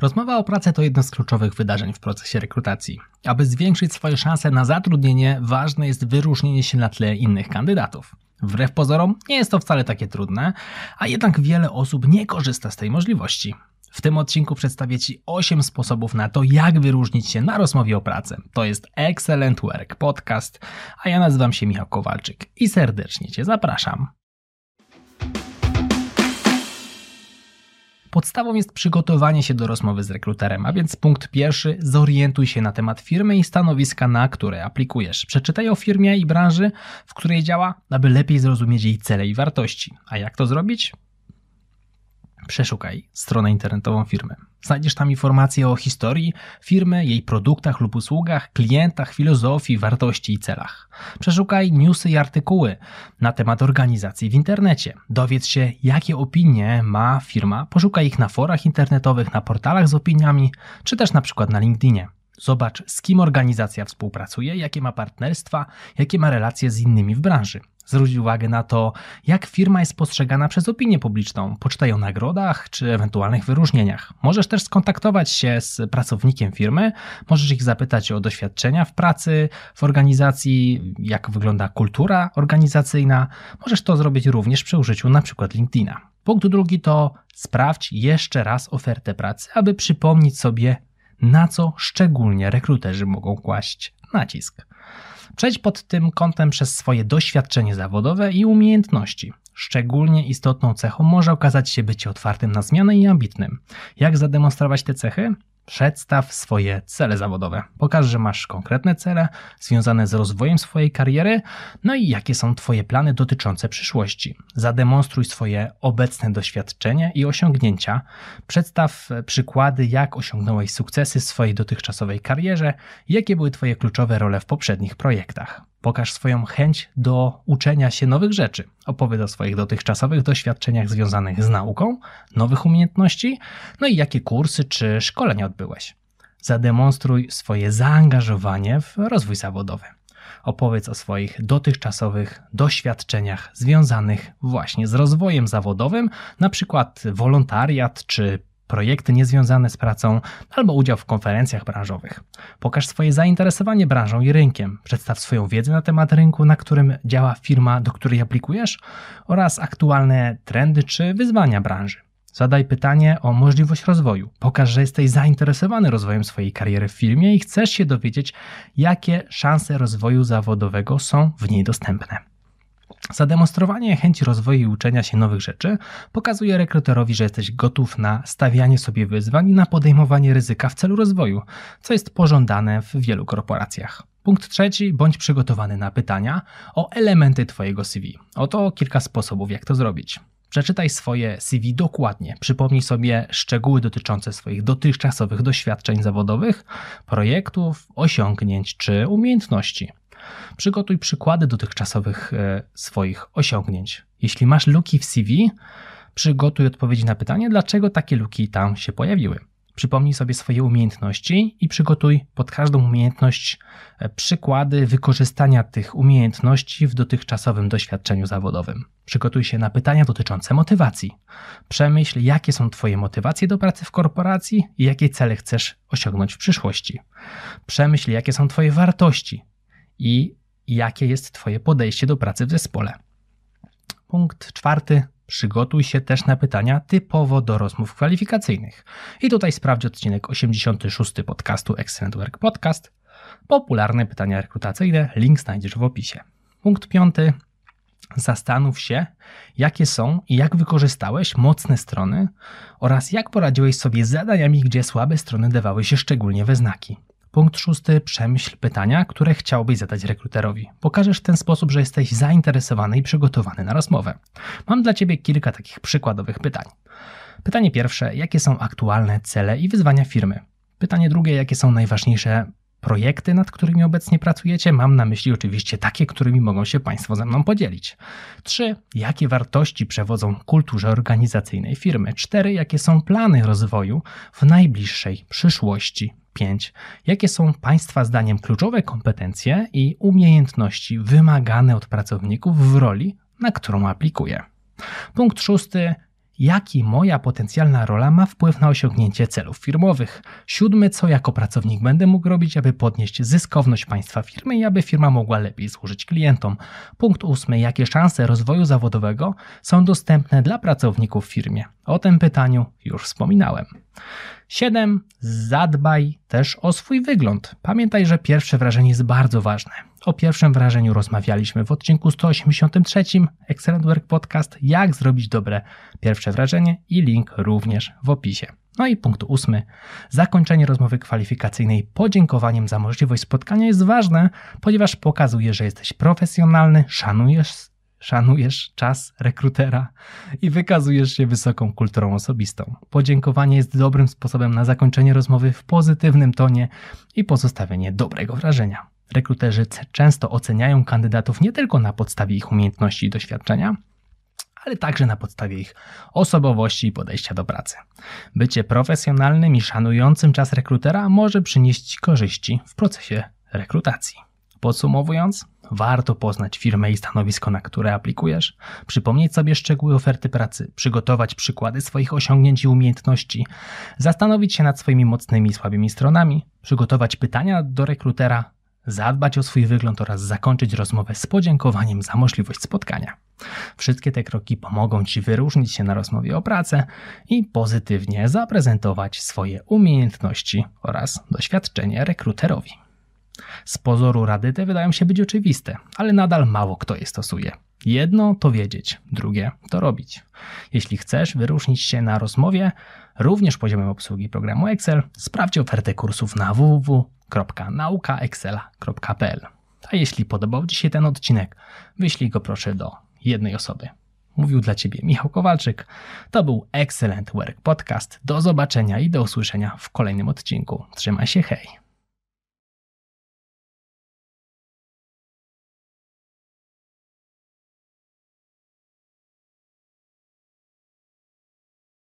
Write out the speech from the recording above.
Rozmowa o pracę to jedno z kluczowych wydarzeń w procesie rekrutacji. Aby zwiększyć swoje szanse na zatrudnienie, ważne jest wyróżnienie się na tle innych kandydatów. Wbrew pozorom, nie jest to wcale takie trudne, a jednak wiele osób nie korzysta z tej możliwości. W tym odcinku przedstawię Ci 8 sposobów na to, jak wyróżnić się na rozmowie o pracę. To jest Excellent Work Podcast, a ja nazywam się Michał Kowalczyk i serdecznie Cię zapraszam. Podstawą jest przygotowanie się do rozmowy z rekruterem, a więc punkt pierwszy, zorientuj się na temat firmy i stanowiska, na które aplikujesz. Przeczytaj o firmie i branży, w której działa, aby lepiej zrozumieć jej cele i wartości. A jak to zrobić? Przeszukaj stronę internetową firmy. Znajdziesz tam informacje o historii firmy, jej produktach lub usługach, klientach, filozofii, wartości i celach. Przeszukaj newsy i artykuły na temat organizacji w internecie. Dowiedz się, jakie opinie ma firma. Poszukaj ich na forach internetowych, na portalach z opiniami, czy też na przykład na LinkedInie. Zobacz, z kim organizacja współpracuje, jakie ma partnerstwa, jakie ma relacje z innymi w branży. Zwróć uwagę na to, jak firma jest postrzegana przez opinię publiczną. Poczytaj o nagrodach czy ewentualnych wyróżnieniach. Możesz też skontaktować się z pracownikiem firmy, możesz ich zapytać o doświadczenia w pracy, w organizacji, jak wygląda kultura organizacyjna. Możesz to zrobić również przy użyciu np. LinkedIna. Punkt drugi to sprawdź jeszcze raz ofertę pracy, aby przypomnieć sobie, na co szczególnie rekruterzy mogą kłaść nacisk. Przejdź pod tym kątem przez swoje doświadczenie zawodowe i umiejętności. Szczególnie istotną cechą może okazać się bycie otwartym na zmianę i ambitnym. Jak zademonstrować te cechy? Przedstaw swoje cele zawodowe. Pokaż, że masz konkretne cele związane z rozwojem swojej kariery, no i jakie są Twoje plany dotyczące przyszłości. Zademonstruj swoje obecne doświadczenie i osiągnięcia. Przedstaw przykłady, jak osiągnąłeś sukcesy w swojej dotychczasowej karierze, jakie były Twoje kluczowe role w poprzednich projektach. Pokaż swoją chęć do uczenia się nowych rzeczy. Opowiedz o swoich dotychczasowych doświadczeniach związanych z nauką, nowych umiejętności, no i jakie kursy czy szkolenia odbyłeś. Zademonstruj swoje zaangażowanie w rozwój zawodowy. Opowiedz o swoich dotychczasowych doświadczeniach związanych właśnie z rozwojem zawodowym, na przykład wolontariat czy projekty niezwiązane z pracą albo udział w konferencjach branżowych. Pokaż swoje zainteresowanie branżą i rynkiem, przedstaw swoją wiedzę na temat rynku, na którym działa firma, do której aplikujesz oraz aktualne trendy czy wyzwania branży. Zadaj pytanie o możliwość rozwoju. Pokaż, że jesteś zainteresowany rozwojem swojej kariery w firmie i chcesz się dowiedzieć, jakie szanse rozwoju zawodowego są w niej dostępne. Zademonstrowanie chęci rozwoju i uczenia się nowych rzeczy pokazuje rekruterowi, że jesteś gotów na stawianie sobie wyzwań i na podejmowanie ryzyka w celu rozwoju, co jest pożądane w wielu korporacjach. Punkt trzeci, bądź przygotowany na pytania o elementy Twojego CV. Oto kilka sposobów, jak to zrobić. Przeczytaj swoje CV dokładnie, przypomnij sobie szczegóły dotyczące swoich dotychczasowych doświadczeń zawodowych, projektów, osiągnięć czy umiejętności. Przygotuj przykłady dotychczasowych e, swoich osiągnięć. Jeśli masz luki w CV, przygotuj odpowiedzi na pytanie, dlaczego takie luki tam się pojawiły. Przypomnij sobie swoje umiejętności i przygotuj pod każdą umiejętność e, przykłady wykorzystania tych umiejętności w dotychczasowym doświadczeniu zawodowym. Przygotuj się na pytania dotyczące motywacji. Przemyśl, jakie są Twoje motywacje do pracy w korporacji i jakie cele chcesz osiągnąć w przyszłości. Przemyśl, jakie są Twoje wartości, i jakie jest Twoje podejście do pracy w zespole. Punkt czwarty. Przygotuj się też na pytania typowo do rozmów kwalifikacyjnych. I tutaj sprawdź odcinek 86 podcastu Excellent Work Podcast. Popularne pytania rekrutacyjne. Link znajdziesz w opisie. Punkt piąty. Zastanów się, jakie są i jak wykorzystałeś mocne strony oraz jak poradziłeś sobie z zadaniami, gdzie słabe strony dawały się szczególnie we znaki. Punkt szósty. Przemyśl pytania, które chciałbyś zadać rekruterowi. Pokażesz w ten sposób, że jesteś zainteresowany i przygotowany na rozmowę. Mam dla Ciebie kilka takich przykładowych pytań. Pytanie pierwsze. Jakie są aktualne cele i wyzwania firmy? Pytanie drugie. Jakie są najważniejsze projekty, nad którymi obecnie pracujecie? Mam na myśli oczywiście takie, którymi mogą się Państwo ze mną podzielić. 3. Jakie wartości przewodzą kulturze organizacyjnej firmy? 4. Jakie są plany rozwoju w najbliższej przyszłości 5. Jakie są Państwa zdaniem kluczowe kompetencje i umiejętności wymagane od pracowników w roli, na którą aplikuje? Punkt szósty. jaki moja potencjalna rola ma wpływ na osiągnięcie celów firmowych. Siódmy, co jako pracownik będę mógł robić, aby podnieść zyskowność państwa firmy i aby firma mogła lepiej służyć klientom. Punkt ósmy, jakie szanse rozwoju zawodowego są dostępne dla pracowników w firmie. O tym pytaniu już wspominałem. 7. Zadbaj też o swój wygląd. Pamiętaj, że pierwsze wrażenie jest bardzo ważne. O pierwszym wrażeniu rozmawialiśmy w odcinku 183 Excellent Work Podcast. Jak zrobić dobre pierwsze wrażenie i link również w opisie. No i punkt ósmy. Zakończenie rozmowy kwalifikacyjnej podziękowaniem za możliwość spotkania jest ważne, ponieważ pokazuje, że jesteś profesjonalny, szanujesz szanujesz czas rekrutera i wykazujesz się wysoką kulturą osobistą. Podziękowanie jest dobrym sposobem na zakończenie rozmowy w pozytywnym tonie i pozostawienie dobrego wrażenia. Rekruterzy często oceniają kandydatów nie tylko na podstawie ich umiejętności i doświadczenia, ale także na podstawie ich osobowości i podejścia do pracy. Bycie profesjonalnym i szanującym czas rekrutera może przynieść korzyści w procesie rekrutacji. Podsumowując, warto poznać firmę i stanowisko, na które aplikujesz, przypomnieć sobie szczegóły oferty pracy, przygotować przykłady swoich osiągnięć i umiejętności, zastanowić się nad swoimi mocnymi i słabymi stronami, przygotować pytania do rekrutera, zadbać o swój wygląd oraz zakończyć rozmowę z podziękowaniem za możliwość spotkania. Wszystkie te kroki pomogą Ci wyróżnić się na rozmowie o pracę i pozytywnie zaprezentować swoje umiejętności oraz doświadczenie rekruterowi. Z pozoru rady te wydają się być oczywiste, ale nadal mało kto je stosuje. Jedno to wiedzieć, drugie to robić. Jeśli chcesz wyróżnić się na rozmowie, również poziomem obsługi programu Excel, sprawdź ofertę kursów na www.naukaexcela.pl. A jeśli podobał Ci się ten odcinek, wyślij go proszę do jednej osoby. Mówił dla Ciebie Michał Kowalczyk. To był Excellent Work Podcast. Do zobaczenia i do usłyszenia w kolejnym odcinku. Trzymaj się, hej!